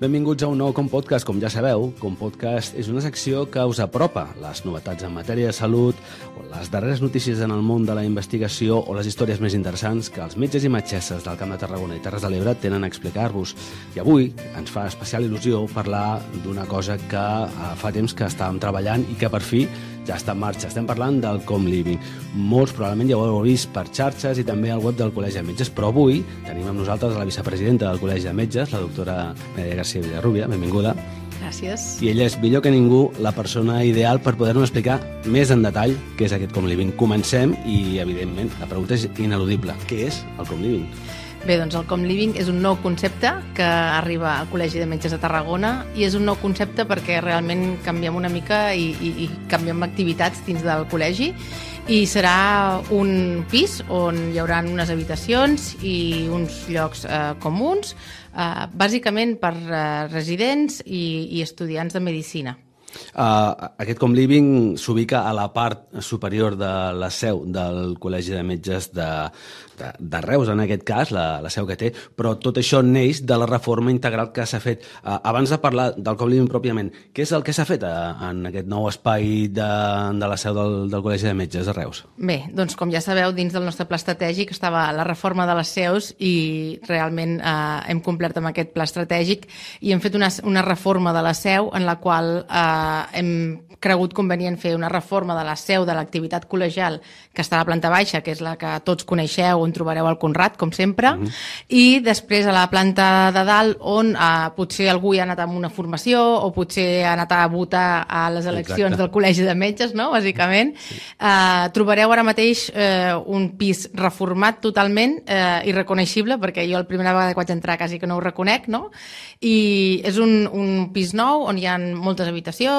Benvinguts a un nou Com Podcast. Com ja sabeu, Com Podcast és una secció que us apropa les novetats en matèria de salut, o les darreres notícies en el món de la investigació o les històries més interessants que els metges i metgesses del Camp de Tarragona i Terres de l'Ebre tenen a explicar-vos. I avui ens fa especial il·lusió parlar d'una cosa que fa temps que estàvem treballant i que per fi ja està en marxa. Estem parlant del Com Living. Molts probablement ja ho heu vist per xarxes i també al web del Col·legi de Metges, però avui tenim amb nosaltres la vicepresidenta del Col·legi de Metges, la doctora Maria García Villarrubia. Benvinguda. Gràcies. I ella és millor que ningú la persona ideal per poder-nos explicar més en detall què és aquest Com Living. Comencem i, evidentment, la pregunta és ineludible. Què és el Com Living? Bé, doncs el Com Living és un nou concepte que arriba al Col·legi de Metges de Tarragona i és un nou concepte perquè realment canviem una mica i, i, i canviem activitats dins del col·legi i serà un pis on hi haurà unes habitacions i uns llocs eh, comuns, eh, bàsicament per eh, residents i, i estudiants de Medicina. Uh, aquest Com Living s'ubica a la part superior de la seu del Col·legi de Metges de, de, de Reus, en aquest cas, la, la seu que té, però tot això neix de la reforma integral que s'ha fet. Uh, abans de parlar del Com Living pròpiament, què és el que s'ha fet uh, en aquest nou espai de, de la seu del, del Col·legi de Metges de Reus? Bé, doncs com ja sabeu, dins del nostre pla estratègic estava la reforma de les seus i realment eh, hem complert amb aquest pla estratègic i hem fet una, una reforma de la seu en la qual eh, hem cregut convenient fer una reforma de la seu de l'activitat col·legial que està a la planta baixa, que és la que tots coneixeu, on trobareu el Conrad, com sempre, mm -hmm. i després a la planta de dalt, on eh, potser algú hi ha anat amb una formació o potser ha anat a votar a les eleccions Exacte. del Col·legi de Metges, no?, bàsicament. Sí. Eh, trobareu ara mateix eh, un pis reformat totalment eh, irreconeixible, perquè jo la primera vegada que vaig entrar quasi que no ho reconec, no?, i és un, un pis nou on hi ha moltes habitacions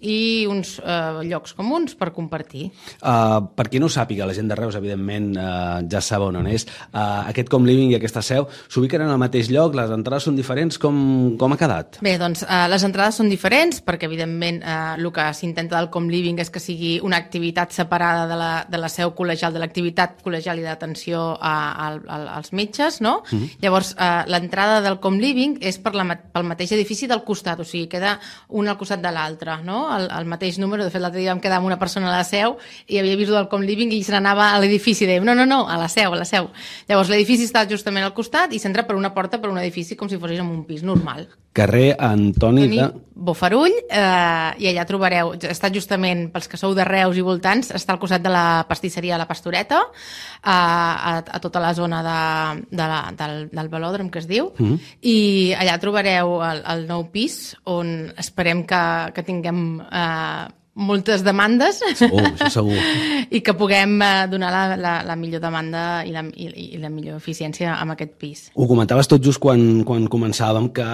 i uns eh, llocs comuns per compartir. Uh, per qui no ho sàpiga, la gent de Reus, evidentment, uh, ja saben on és. Uh, aquest Com Living i aquesta seu s'ubiquen en el mateix lloc, les entrades són diferents, com, com ha quedat? Bé, doncs uh, les entrades són diferents perquè, evidentment, uh, el que s'intenta del Com Living és que sigui una activitat separada de la, de la seu col·legial, de l'activitat col·legial i d'atenció als metges, no? Uh -huh. Llavors, uh, l'entrada del Com Living és per la, pel mateix edifici del costat, o sigui, queda un al costat de l'altre, no? El, el mateix número, de fet l'altre dia vam quedar amb una persona a la seu i havia vist el Com Living i se n'anava a l'edifici dèiem, no, no, no, a la seu, a la seu. Llavors l'edifici està justament al costat i s'entra per una porta per un edifici com si fossis en un pis normal. Carrer Antoni, Antoni de... Bofarull, eh, i allà trobareu, està justament, pels que sou de Reus i voltants, està al costat de la pastisseria La Pastoreta, eh, a, a tota la zona de, de la, del, del velòdrom que es diu, mm -hmm. i allà trobareu el, el nou pis on esperem que, que tinguem eh, moltes demandes segur, això segur. i que puguem eh, donar la, la, la millor demanda i la, i, i la millor eficiència amb aquest pis. Ho comentaves tot just quan, quan començàvem que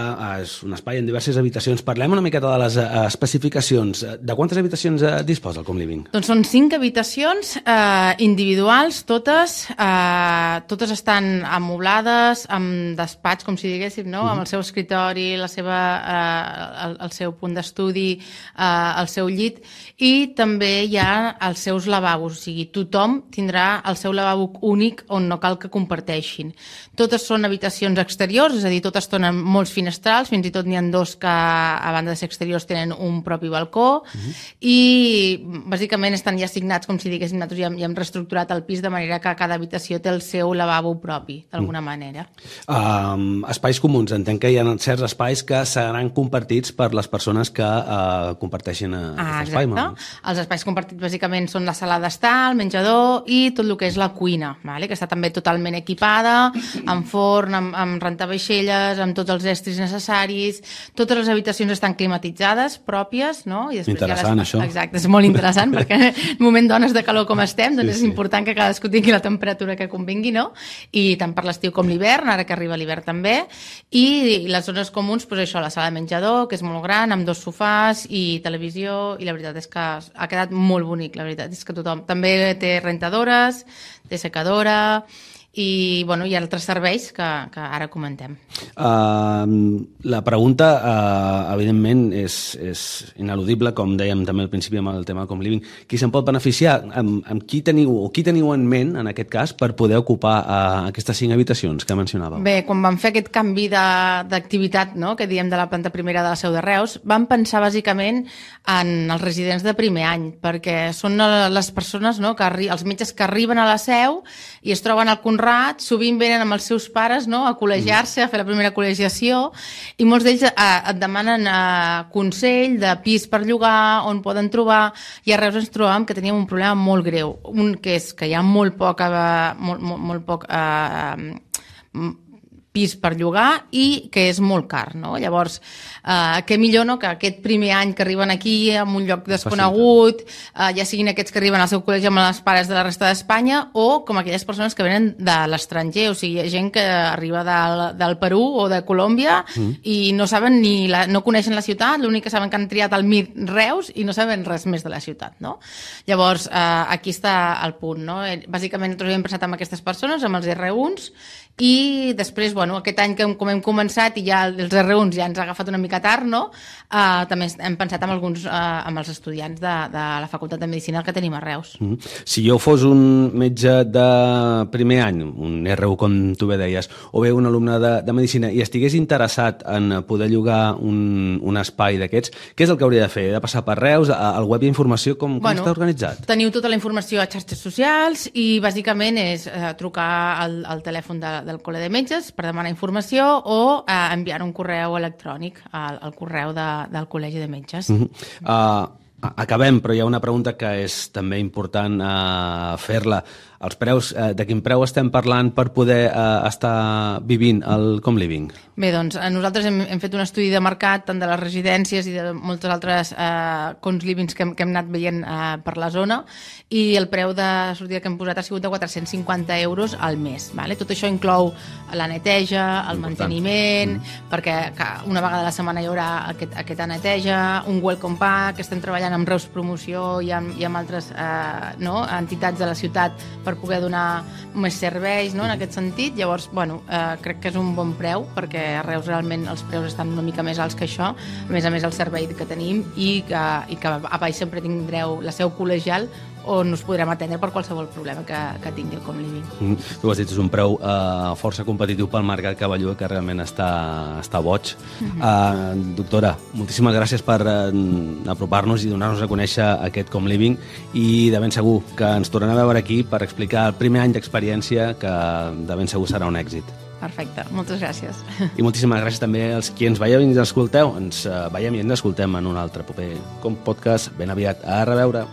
és un espai en diverses habitacions. Parlem una miqueta de les uh, especificacions. De quantes habitacions disposa el Com Living? Doncs són cinc habitacions uh, individuals, totes. Uh, totes estan amoblades, amb despatx, com si diguéssim, no? Uh -huh. amb el seu escritori, la seva, uh, el, el seu punt d'estudi, uh, el seu llit, i també hi ha els seus lavabos, o sigui, tothom tindrà el seu lavabo únic on no cal que comparteixin. Totes són habitacions exteriors, és a dir, totes tenen molts finestrals, fins i tot n'hi ha dos que a banda de ser exteriors tenen un propi balcó uh -huh. i bàsicament estan ja assignats, com si diguéssim, nosaltres ja hem, ja hem reestructurat el pis de manera que cada habitació té el seu lavabo propi, d'alguna uh -huh. manera. Um, espais comuns, entenc que hi ha certs espais que seran compartits per les persones que uh, comparteixen uh, ah. Exacte. Els espais compartits bàsicament són la sala d'estar, el menjador i tot el que és la cuina, vale? que està també totalment equipada, amb forn, amb, amb rentavaixelles, amb tots els estris necessaris. Totes les habitacions estan climatitzades, pròpies, no? I interessant, les... això. Exacte, és molt interessant, perquè en el moment d'ones de calor com estem, doncs sí, és sí. important que cadascú tingui la temperatura que convingui, no? I tant per l'estiu com l'hivern, ara que arriba l'hivern també. I les zones comuns, doncs això, la sala de menjador, que és molt gran, amb dos sofàs i televisió, i la veritat és que ha quedat molt bonic, la veritat. És que tothom també té rentadores, té secadora i, bueno, hi ha altres serveis que, que ara comentem. Uh, la pregunta, uh, evidentment, és, és ineludible, com dèiem també al principi amb el tema com living. Qui se'n pot beneficiar? Amb, amb qui teniu o qui teniu en ment, en aquest cas, per poder ocupar uh, aquestes cinc habitacions que mencionàveu? Bé, quan vam fer aquest canvi d'activitat, no?, que diem de la planta primera de la Seu de Reus, vam pensar bàsicament en els residents de primer any, perquè són les persones, no?, que els metges que arriben a la Seu i es troben al Conrad, sovint venen amb els seus pares no? a col·legiar-se, a fer la primera col·legiació, i molts d'ells eh, et demanen eh, consell de pis per llogar, on poden trobar, i a Reus ens trobàvem que teníem un problema molt greu. Un que és que hi ha molt poc, eh, molt, molt, molt poc eh, pis per llogar i que és molt car, no? Llavors, eh, què millor no, que aquest primer any que arriben aquí en un lloc desconegut, eh, ja siguin aquests que arriben al seu col·legi amb les pares de la resta d'Espanya o com aquelles persones que venen de l'estranger, o sigui, gent que arriba del, del Perú o de Colòmbia mm. i no saben ni la, no coneixen la ciutat, l'únic que saben que han triat el MIR Reus i no saben res més de la ciutat, no? Llavors, eh, aquí està el punt, no? Eh, bàsicament nosaltres hem pensat amb aquestes persones, amb els R1s, i després, bueno, aquest any que com hem començat i ja els R1s ja ens ha agafat una mica tard, no? Uh, també hem pensat amb alguns, uh, amb els estudiants de, de la Facultat de Medicina que tenim a Reus. Mm -hmm. Si jo fos un metge de primer any, un R1 com tu bé deies, o bé un alumne de, de Medicina i estigués interessat en poder llogar un, un espai d'aquests, què és el que hauria de fer? He de passar per Reus? Al web ha informació? Com, com bueno, està organitzat? Teniu tota la informació a xarxes socials i bàsicament és uh, trucar al, al telèfon de, del Col·le de Metges per demanar informació o eh, enviar un correu electrònic al, al correu de, del Col·legi de Metges. Mm -hmm. uh, acabem, però hi ha una pregunta que és també important uh, fer-la els preus, eh, de quin preu estem parlant per poder eh, estar vivint el Com Living? Bé, doncs eh, nosaltres hem, hem fet un estudi de mercat tant de les residències i de moltes altres eh, cons livings que, que hem anat veient eh, per la zona i el preu de sortida que hem posat ha sigut de 450 euros al mes. Vale? Tot això inclou la neteja, el Important. manteniment, mm. perquè una vegada a la setmana hi haurà aquest, aquesta neteja, un welcome pack, estem treballant amb Reus Promoció i amb, i amb altres eh, no, entitats de la ciutat per poder donar més serveis no, en aquest sentit. Llavors, bueno, eh, crec que és un bon preu perquè a Reus realment els preus estan una mica més alts que això. A més a més, el servei que tenim i que, i que a baix sempre tindreu la seu col·legial on us podrem atendre per qualsevol problema que, que tingui el Com Living. Mm, tu has dit, és un preu uh, força competitiu pel mercat cavalló que realment està, està boig. Mm -hmm. uh, doctora, moltíssimes gràcies per uh, apropar-nos i donar-nos a conèixer aquest Com Living i de ben segur que ens tornem a veure aquí per explicar el primer any d'experiència que de ben segur serà un èxit. Perfecte, moltes gràcies. I moltíssimes gràcies també als qui ens veieu i ens escolteu. Ens uh, veiem i ens escoltem en un altre proper com podcast ben aviat. A reveure.